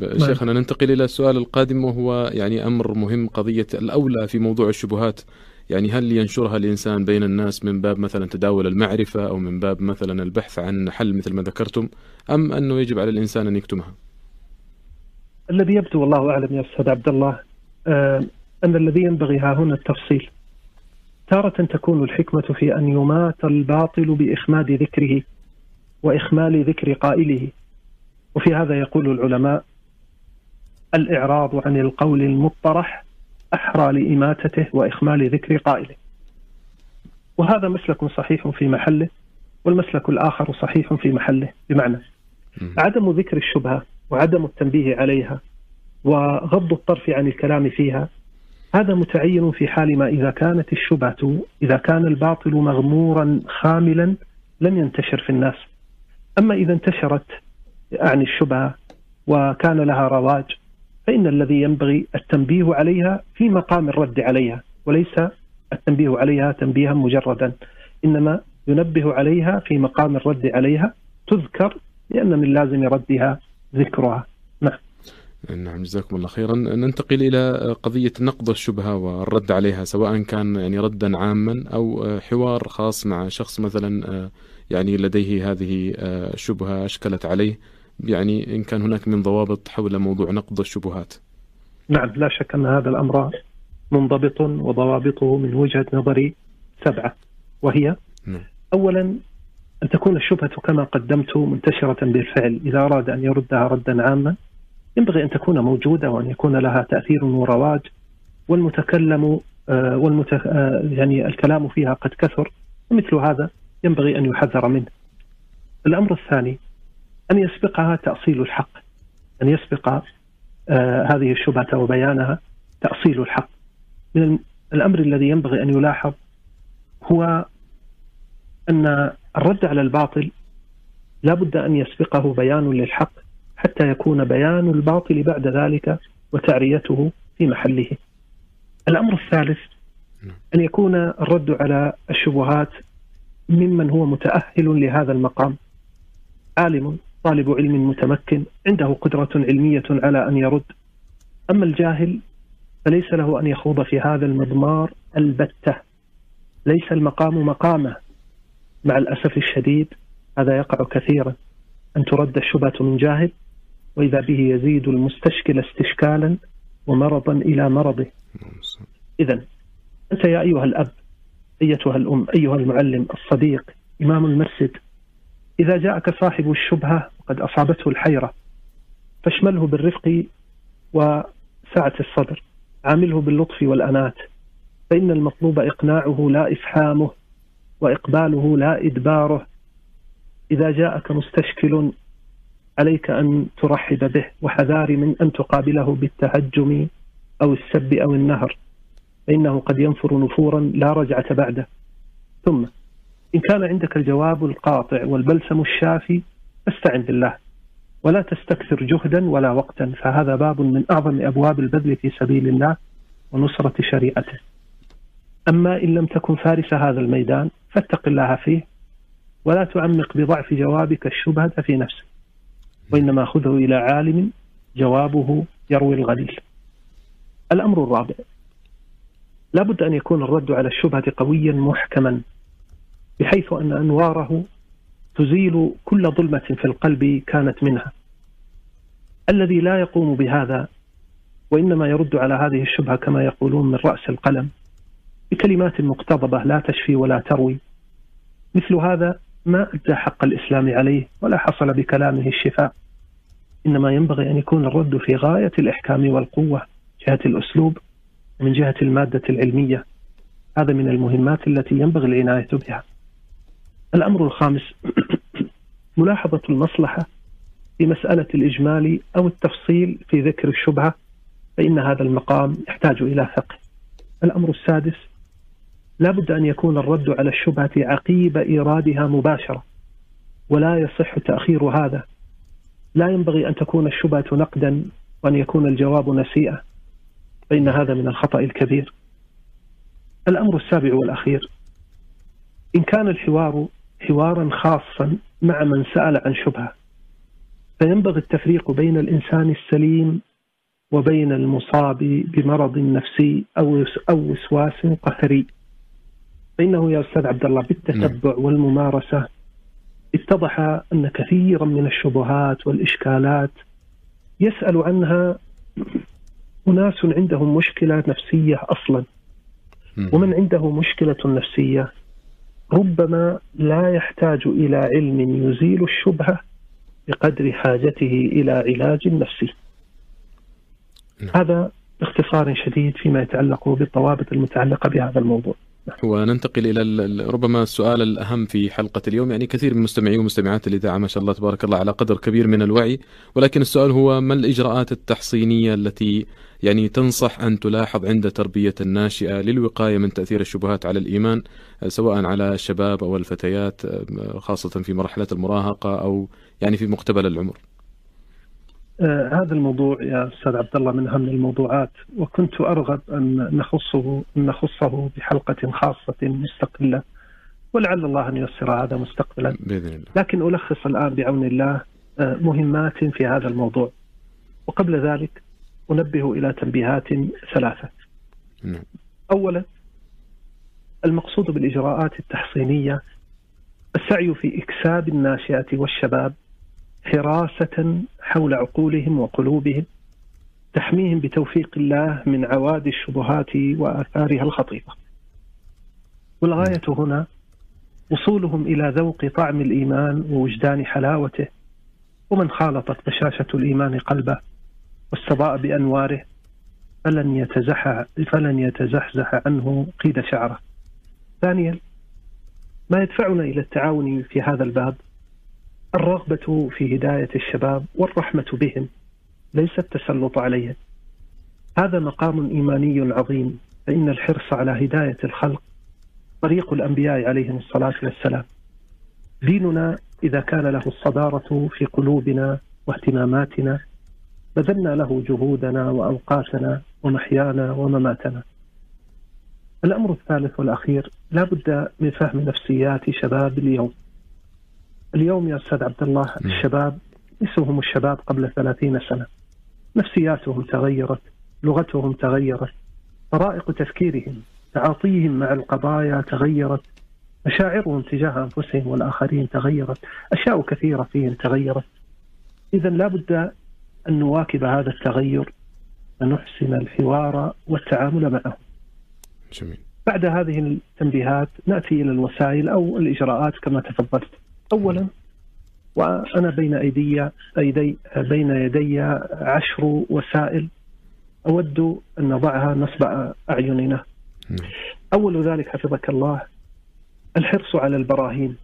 شيخنا ننتقل إلى السؤال القادم وهو يعني أمر مهم قضية الأولى في موضوع الشبهات يعني هل ينشرها الإنسان بين الناس من باب مثلا تداول المعرفة أو من باب مثلا البحث عن حل مثل ما ذكرتم أم أنه يجب على الإنسان أن يكتمها؟ الذي يبدو والله أعلم يا أستاذ عبد الله آه، أن الذي ينبغي ها هنا التفصيل. تارة تكون الحكمة في أن يمات الباطل بإخماد ذكره وإخمال ذكر قائله وفي هذا يقول العلماء الإعراض عن القول المطرح أحرى لإماتته وإخمال ذكر قائله. وهذا مسلك صحيح في محله والمسلك الآخر صحيح في محله. بمعنى عدم ذكر الشبهة وعدم التنبيه عليها وغض الطرف عن الكلام فيها هذا متعين في حال ما إذا كانت الشبهة إذا كان الباطل مغمورا خاملا لم ينتشر في الناس. أما إذا انتشرت أعني الشبهة وكان لها رواج فإن الذي ينبغي التنبيه عليها في مقام الرد عليها وليس التنبيه عليها تنبيها مجردا إنما ينبه عليها في مقام الرد عليها تذكر لأن من لازم ردها ذكرها. نعم. نعم جزاكم الله خيرا. ننتقل إلى قضية نقض الشبهة والرد عليها سواء كان يعني ردا عاما أو حوار خاص مع شخص مثلا يعني لديه هذه الشبهة أشكلت عليه. يعني إن كان هناك من ضوابط حول موضوع نقض الشبهات نعم لا شك أن هذا الأمر منضبط وضوابطه من وجهة نظري سبعة وهي نعم. أولا أن تكون الشبهة كما قدمت منتشرة بالفعل إذا أراد أن يردها ردا عاما ينبغي أن تكون موجودة وأن يكون لها تأثير ورواج والمتكلم آه، والمت... آه، يعني الكلام فيها قد كثر ومثل هذا ينبغي أن يحذر منه الأمر الثاني أن يسبقها تأصيل الحق. أن يسبق آه هذه الشبهة وبيانها تأصيل الحق. من الأمر الذي ينبغي أن يلاحظ هو أن الرد على الباطل لا بد أن يسبقه بيان للحق حتى يكون بيان الباطل بعد ذلك وتعريته في محله. الأمر الثالث أن يكون الرد على الشبهات ممن هو متأهل لهذا المقام. عالم طالب علم متمكن عنده قدرة علمية على أن يرد. أما الجاهل فليس له أن يخوض في هذا المضمار البتة. ليس المقام مقامه. مع الأسف الشديد هذا يقع كثيرا. أن ترد الشبهة من جاهل وإذا به يزيد المستشكل استشكالا ومرضا إلى مرضه. إذا أنت يا أيها الأب أيتها الأم أيها المعلم الصديق إمام المسجد إذا جاءك صاحب الشبهة وقد أصابته الحيرة فاشمله بالرفق وسعة الصدر عامله باللطف والأنات فإن المطلوب إقناعه لا إفحامه وإقباله لا إدباره. إذا جاءك مستشكل عليك أن ترحب به وحذار من أن تقابله بالتهجم أو السب أو النهر فإنه قد ينفر نفورا لا رجعة بعده. ثم إن كان عندك الجواب القاطع والبلسم الشافي فاستعن بالله. ولا تستكثر جهدا ولا وقتا فهذا باب من أعظم أبواب البذل في سبيل الله ونصرة شريعته. أما إن لم تكن فارس هذا الميدان فاتق الله فيه ولا تعمق بضعف جوابك الشبهة في نفسك. وإنما خذه إلى عالم جوابه يروي الغليل. الأمر الرابع. لا بد أن يكون الرد على الشبهة قويا محكما. بحيث أن أنواره تزيل كل ظلمة في القلب كانت منها. الذي لا يقوم بهذا وإنما يرد على هذه الشبهة كما يقولون من رأس القلم بكلمات مقتضبة لا تشفي ولا تروي. مثل هذا ما أدى حق الإسلام عليه ولا حصل بكلامه الشفاء. إنما ينبغي أن يكون الرد في غاية الإحكام والقوة جهة الأسلوب ومن جهة المادة العلمية. هذا من المهمات التي ينبغي العناية بها. الأمر الخامس ملاحظة المصلحة في مسألة الإجمال أو التفصيل في ذكر الشبهة فإن هذا المقام يحتاج إلى فقه. الأمر السادس لا بد أن يكون الرد على الشبهة عقيب إيرادها مباشرة ولا يصح تأخير هذا. لا ينبغي أن تكون الشبهة نقدا وأن يكون الجواب نسيئة فإن هذا من الخطأ الكبير. الأمر السابع والأخير إن كان الحوار حوارا خاصا مع من سأل عن شبهة. فينبغي التفريق بين الإنسان السليم وبين المصاب بمرض نفسي أو أو وسواس قهري. فإنه يا أستاذ عبد الله بالتتبع نعم. والممارسة اتضح أن كثيرا من الشبهات والإشكالات يسأل عنها أناس عندهم مشكلة نفسية أصلا. ومن عنده مشكلة نفسية ربما لا يحتاج إلى علم يزيل الشبهة بقدر حاجته إلى علاج نفسي نعم. هذا باختصار شديد فيما يتعلق بالضوابط المتعلقة بهذا الموضوع. وننتقل إلى ربما السؤال الأهم في حلقة اليوم. يعني كثير من مستمعي ومستمعات الاذاعه ما شاء الله تبارك الله على قدر كبير من الوعي ولكن السؤال هو ما الإجراءات التحصينية التي يعني تنصح أن تلاحظ عند تربية الناشئة للوقاية من تأثير الشبهات على الإيمان سواء على الشباب أو الفتيات خاصة في مرحلة المراهقة أو يعني في مقتبل العمر. آه هذا الموضوع يا أستاذ عبد الله من أهم الموضوعات وكنت أرغب أن نخصه أن نخصه بحلقة خاصة مستقلة ولعل الله أن ييسر هذا مستقبلا. بإذن الله. لكن ألخص الآن بعون الله آه مهمات في هذا الموضوع. وقبل ذلك أنبه إلى تنبيهات ثلاثة. نعم. اولا المقصود بالإجراءات التحصينية السعي في إكساب الناشئة والشباب حراسة حول عقولهم وقلوبهم تحميهم بتوفيق الله من عوادي الشبهات وآثارها الخطيرة. والغاية هنا وصولهم إلى ذوق طعم الإيمان ووجدان حلاوته ومن خالطت بشاشة الإيمان قلبه. واستضاء بأنواره فلن يتزحع فلن يتزحزح عنه قيد شعره. ثانيا ما يدفعنا إلى التعاون في هذا الباب؟ الرغبة في هداية الشباب والرحمة بهم ليس التسلط عليهم. هذا مقام إيماني عظيم فإن الحرص على هداية الخلق طريق الأنبياء عليهم الصلاة والسلام. ديننا إذا كان له الصدارة في قلوبنا واهتماماتنا بذلنا له جهودنا وأوقاتنا ومحيانا ومماتنا. الأمر الثالث والأخير لا بد من فهم نفسيات شباب اليوم. اليوم يا أستاذ عبد الله الشباب ليسوا هم الشباب قبل ثلاثين سنة. نفسياتهم تغيرت لغتهم تغيرت طرائق تفكيرهم تعاطيهم مع القضايا تغيرت مشاعرهم تجاه أنفسهم والآخرين تغيرت أشياء كثيرة فيهم تغيرت. اذا لا أن نواكب هذا التغير ونحسن الحوار والتعامل معه. جميل. بعد هذه التنبيهات نأتي إلى الوسائل أو الإجراءات كما تفضلت. اولا وأنا بين أيدي أيدي بين يدي عشر وسائل أود أن نضعها نصب أعيننا. أول ذلك حفظك الله الحرص على البراهين.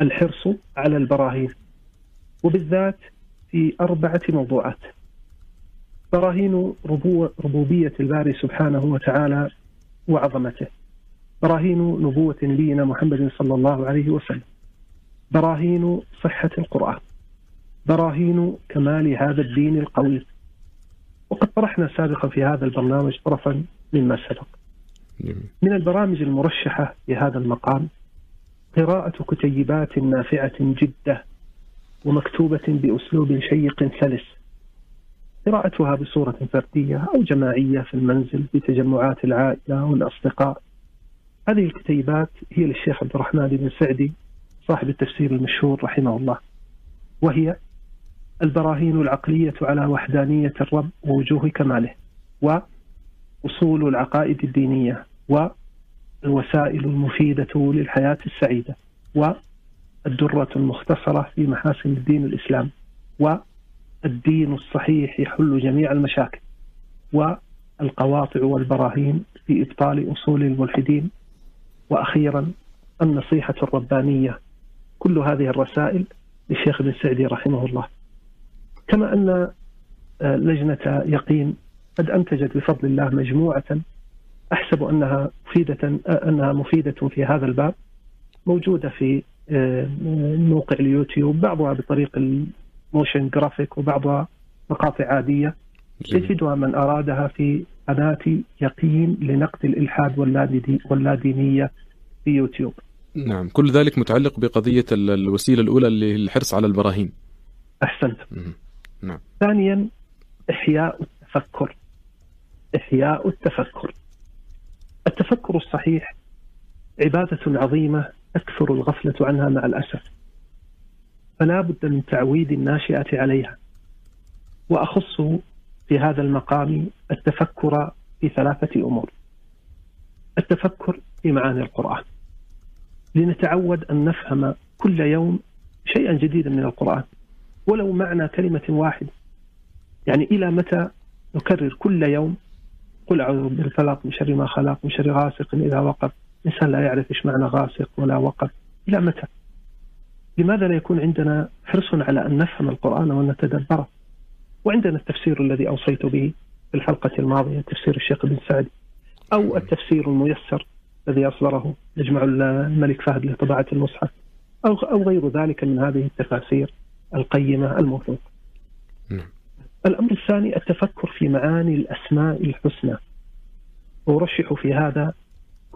الحرص على البراهين. وبالذات في أربعة موضوعات. براهين ربو ربوبية الباري سبحانه وتعالى وعظمته. براهين نبوة نبينا محمد صلى الله عليه وسلم. براهين صحة القرآن براهين كمال هذا الدين القوي وقد طرحنا سابقا في هذا البرنامج طرفا مما سبق من البرامج المرشحة في هذا المقام قراءة كتيبات نافعة جدة ومكتوبة بأسلوب شيق سلس. قراءتها بصورة فردية أو جماعية في المنزل في تجمعات العائلة والأصدقاء. هذه الكتيبات هي للشيخ عبد الرحمن بن سعدي صاحب التفسير المشهور رحمه الله. وهي البراهين العقلية على وحدانية الرب ووجوه كماله. وأصول العقائد الدينية. والوسائل المفيدة للحياة السعيدة. والدرة المختصرة في محاسن الدين الإسلام والدين الصحيح يحل جميع المشاكل والقواطع والبراهين في إبطال أصول الملحدين وأخيرا النصيحة الربانية. كل هذه الرسائل للشيخ ابن سعدي رحمه الله. كما أن آه، لجنة يقين قد أنتجت بفضل الله مجموعة أحسب أنها مفيدة آه، أنها مفيدة في هذا الباب موجودة في موقع اليوتيوب بعضها بطريق ال motion graphic وبعضها مقاطع عادية. يجدها من أرادها في قناة يقين لنقد الإلحاد واللادينية في يوتيوب. نعم كل ذلك متعلق بقضية الوسيلة الأولى اللي الحرص على البراهين. أحسنت. نعم. ثانيا إحياء التفكر. إحياء التفكر. التفكر الصحيح عبادة عظيمة تكثر الغفلة عنها مع الأسف. فلا بد من تعويد الناشئة عليها. وأخص في هذا المقام التفكر في ثلاثة أمور. التفكر في معاني القرآن. لنتعود أن نفهم كل يوم شيئا جديدا من القرآن. ولو معنى كلمة واحدة. يعني إلى متى نكرر كل يوم؟ قل أعوذ بالفلق من شر ما خلق من شر غاسق إذا وقب. إنسان لا يعرف إيش معنى غاسق ولا وقب إلى متى لماذا لا يكون عندنا حرص على أن نفهم القرآن ونتدبره وعندنا التفسير الذي أوصيت به في الحلقة الماضية تفسير الشيخ بن سعد أو التفسير الميسر الذي أصدره يجمع الملك فهد لطباعة المصحف أو أو غير ذلك من هذه التفاسير القيمة الموثوقة. نعم. الأمر الثاني التفكر في معاني الأسماء الحسنى. وأرشح في هذا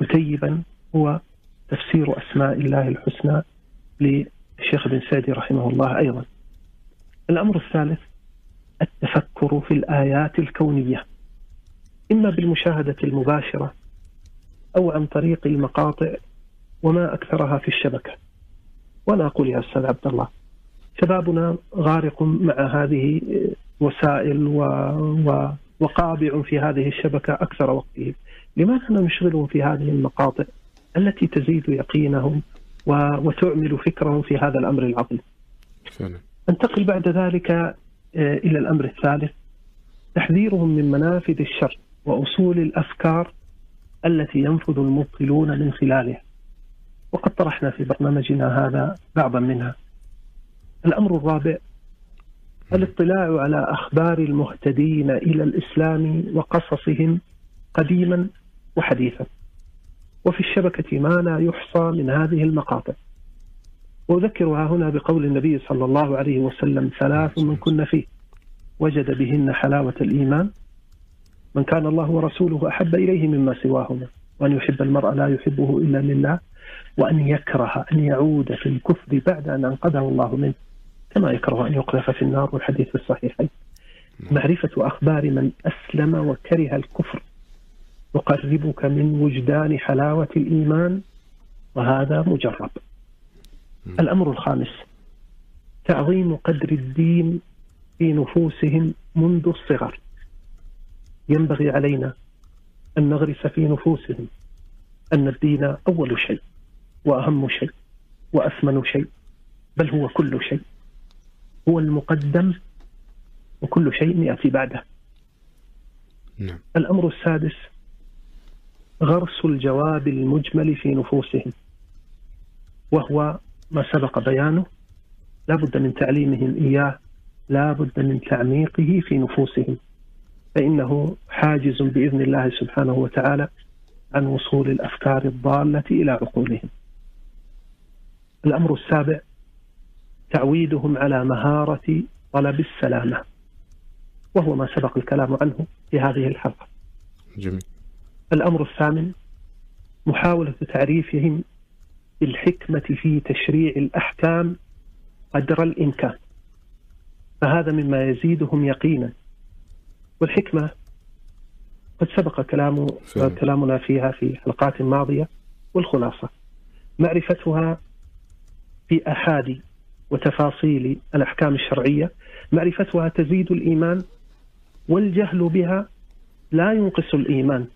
كتيبا هو تفسير أسماء الله الحسنى للشيخ بن سعدي رحمه الله أيضا. الأمر الثالث التفكر في الآيات الكونية. إما بالمشاهدة المباشرة أو عن طريق المقاطع وما أكثرها في الشبكة. وأنا أقول يا أستاذ عبد الله شبابنا غارق مع هذه وسائل و... و... وقابع في هذه الشبكة أكثر وقته لماذا نشغلهم في هذه المقاطع التي تزيد يقينهم. وتعمل فكرهم في هذا الأمر العظيم. أنتقل بعد ذلك آه، إلى الأمر الثالث تحذيرهم من منافذ الشر وأصول الأفكار التي ينفذ المبطلون من خلالها وقد طرحنا في برنامجنا هذا بعضا منها الأمر الرابع الاطلاع على أخبار المهتدين إلى الإسلام وقصصهم قديما وحديثا وفي الشبكة ما لا يحصى من هذه المقاطع. وأذكرها هنا بقول النبي صلى الله عليه وسلم ثلاث من كن فيه. وجد بهن حلاوة الإيمان. من كان الله ورسوله أحب إليه مما سواهما. وأن يحب المرء لا يحبه إلا لله. وأن يكره أن يعود في الكفر بعد أن أنقذه الله منه. كما يكره أن يقذف في النار والحديث الصحيحين. معرفة أخبار من أسلم وكره الكفر. يقربك من وجدان حلاوة الإيمان وهذا مجرب. الأمر الخامس تعظيم قدر الدين في نفوسهم منذ الصغر. ينبغي علينا أن نغرس في نفوسهم أن الدين أول شيء وأهم شيء وأثمن شيء بل هو كل شيء. هو المقدم وكل شيء يأتي بعده. نعم. الأمر السادس غرس الجواب المجمل في نفوسهم. وهو ما سبق بيانه لا بد من تعليمهم إياه لا بد من تعميقه في نفوسهم. فإنه حاجز بإذن الله سبحانه وتعالى عن وصول الأفكار الضالة إلى عقولهم. الأمر السابع تعويدهم على مهارة طلب السلامة. وهو ما سبق الكلام عنه في هذه الحلقة. جميل. الأمر الثامن محاولة تعريفهم بالحكمة في تشريع الأحكام قدر الإمكان. فهذا مما يزيدهم يقينا. والحكمة قد سبق كلام كلامنا فيها في حلقات ماضية والخلاصة. معرفتها في أحاد وتفاصيل الأحكام الشرعية معرفتها تزيد الإيمان والجهل بها لا ينقص الإيمان.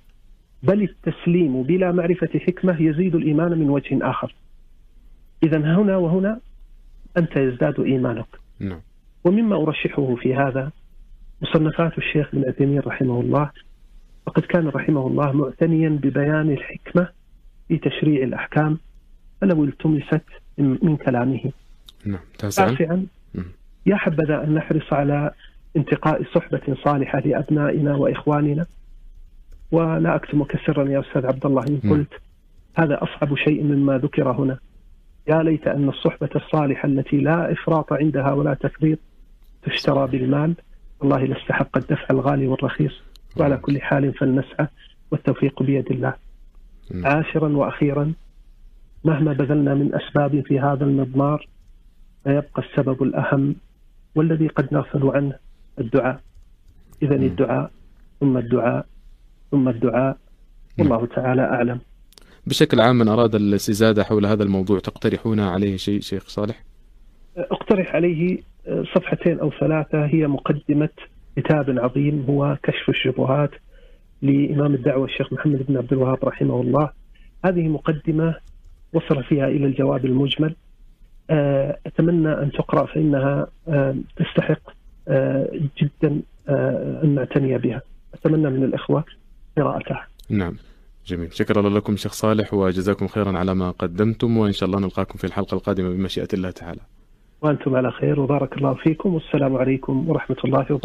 بل التسليم بلا معرفة حكمة يزيد الإيمان من وجه آخر. إذا هنا وهنا أنت يزداد إيمانك. نعم. ومما أرشحه في هذا مصنفات الشيخ ابن عثيمين رحمه الله. فقد كان رحمه الله معتنيا ببيان الحكمة في تشريع الأحكام. فلو التمست من كلامه. نعم. تاسعا يا حبذا أن نحرص على انتقاء صحبة صالحة لأبنائنا وإخواننا. ولا أكتم كسرا يا أستاذ عبد الله إن قلت هذا أصعب شيء مما ذكر هنا. يا ليت أن الصحبة الصالحة التي لا إفراط عندها ولا تفريط تشترى بالمال والله لاستحق الدفع الغالي والرخيص. وعلى كل حال فلنسعى والتوفيق بيد الله. عاشرا وأخيرا مهما بذلنا من أسباب في هذا المضمار فيبقى السبب الأهم والذي قد نغفل عنه الدعاء. إذا الدعاء ثم الدعاء. ثم الدعاء. والله تعالى أعلم. بشكل عام من أراد الاستزادة حول هذا الموضوع تقترحون عليه شيء شيخ صالح؟ أقترح عليه صفحتين أو ثلاثة. هي مقدمة كتاب عظيم هو كشف الشبهات لإمام الدعوة الشيخ محمد بن عبد الوهاب رحمه الله. هذه مقدمة وصل فيها إلى الجواب المجمل. آه، أتمنى أن تقرأ فإنها آه، تستحق آه، جدا أن نعتني بها. أتمنى من الإخوة قراءتها نعم. جميل. شكرا لكم شيخ صالح وجزاكم خيرا على ما قدمتم وإن شاء الله نلقاكم في الحلقة القادمة بمشيئة الله تعالى. وأنتم على خير وبارك الله فيكم والسلام عليكم ورحمة الله وبركاته.